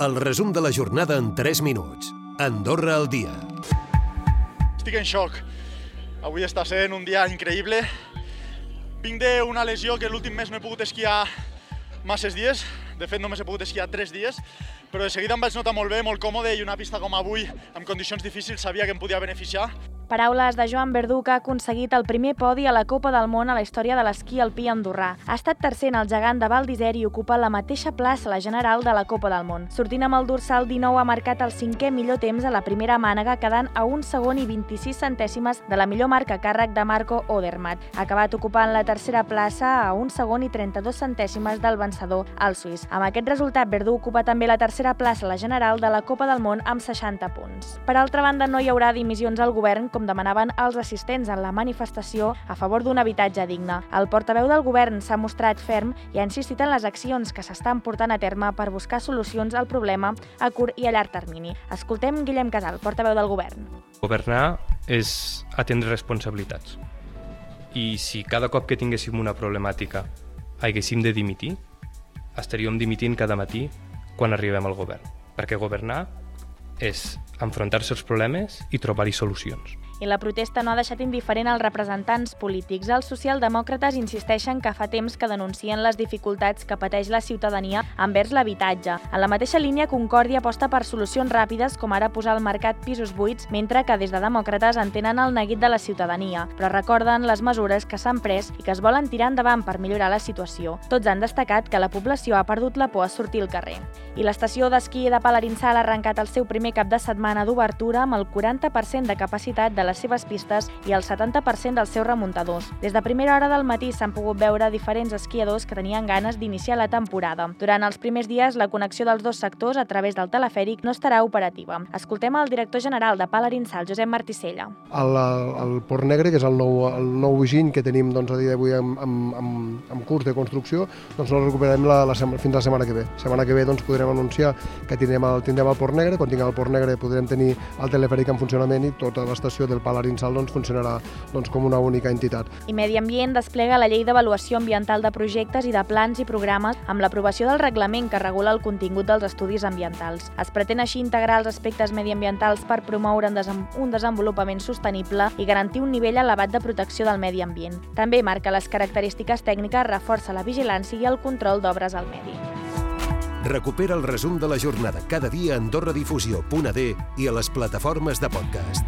El resum de la jornada en 3 minuts. Andorra al dia. Estic en xoc. Avui està sent un dia increïble. Vinc d'una lesió que l'últim mes no he pogut esquiar masses dies. De fet, només he pogut esquiar 3 dies, però de seguida em vaig notar molt bé, molt còmode i una pista com avui, amb condicions difícils, sabia que em podia beneficiar. Paraules de Joan Verdú, que ha aconseguit el primer podi a la Copa del Món a la història de l'esquí alpí andorrà. Ha estat tercer en el gegant de Val d'Isère i ocupa la mateixa plaça a la general de la Copa del Món. Sortint amb el dorsal 19 ha marcat el cinquè millor temps a la primera mànega, quedant a un segon i 26 centèsimes de la millor marca càrrec de Marco Odermatt. Ha acabat ocupant la tercera plaça a un segon i 32 centèsimes del vencedor, al suís. Amb aquest resultat, Verdú ocupa també la tercera plaça a la general de la Copa del Món amb 60 punts. Per altra banda, no hi haurà dimissions al govern, com demanaven els assistents en la manifestació a favor d'un habitatge digne. El portaveu del govern s'ha mostrat ferm i ha insistit en les accions que s'estan portant a terme per buscar solucions al problema a curt i a llarg termini. Escoltem Guillem Casal, portaveu del govern. Governar és atendre responsabilitats. I si cada cop que tinguéssim una problemàtica haguéssim de dimitir, estaríem dimitint cada matí quan arribem al govern. Perquè governar és enfrontar-se als problemes i trobar-hi solucions. I la protesta no ha deixat indiferent als representants polítics. Els socialdemòcrates insisteixen que fa temps que denuncien les dificultats que pateix la ciutadania envers l'habitatge. En la mateixa línia, Concòrdia aposta per solucions ràpides, com ara posar al mercat pisos buits, mentre que des de demòcrates entenen el neguit de la ciutadania, però recorden les mesures que s'han pres i que es volen tirar endavant per millorar la situació. Tots han destacat que la població ha perdut la por a sortir al carrer. I l'estació d'esquí de Palarinsal ha arrencat el seu primer cap de setmana d'obertura amb el 40% de capacitat de les seves pistes i el 70% dels seus remuntadors. Des de primera hora del matí s'han pogut veure diferents esquiadors que tenien ganes d'iniciar la temporada. Durant els primers dies, la connexió dels dos sectors a través del telefèric no estarà operativa. Escoltem el director general de Palarinsal, Josep Marticella. El, el Port Negre, que és el nou, el nou giny que tenim doncs, a dia d'avui amb, amb, amb, amb curs de construcció, doncs el recuperarem la, la, fins la setmana que ve. La setmana que ve doncs, podrem anunciar que tindrem el, tindrem el Port Negre, quan tinguem el Port Negre podrem tenir el telefèric en funcionament i tota l'estació del Palarinsal doncs, funcionarà doncs, com una única entitat. I Medi Ambient desplega la llei d'avaluació ambiental de projectes i de plans i programes amb l'aprovació del reglament que regula el contingut dels estudis ambientals. Es pretén així integrar els aspectes mediambientals per promoure un desenvolupament sostenible i garantir un nivell elevat de protecció del medi ambient. També marca les característiques tècniques, reforça la vigilància i el control d'obres al medi. Recupera el resum de la jornada cada dia a AndorraDifusió.d i a les plataformes de podcast.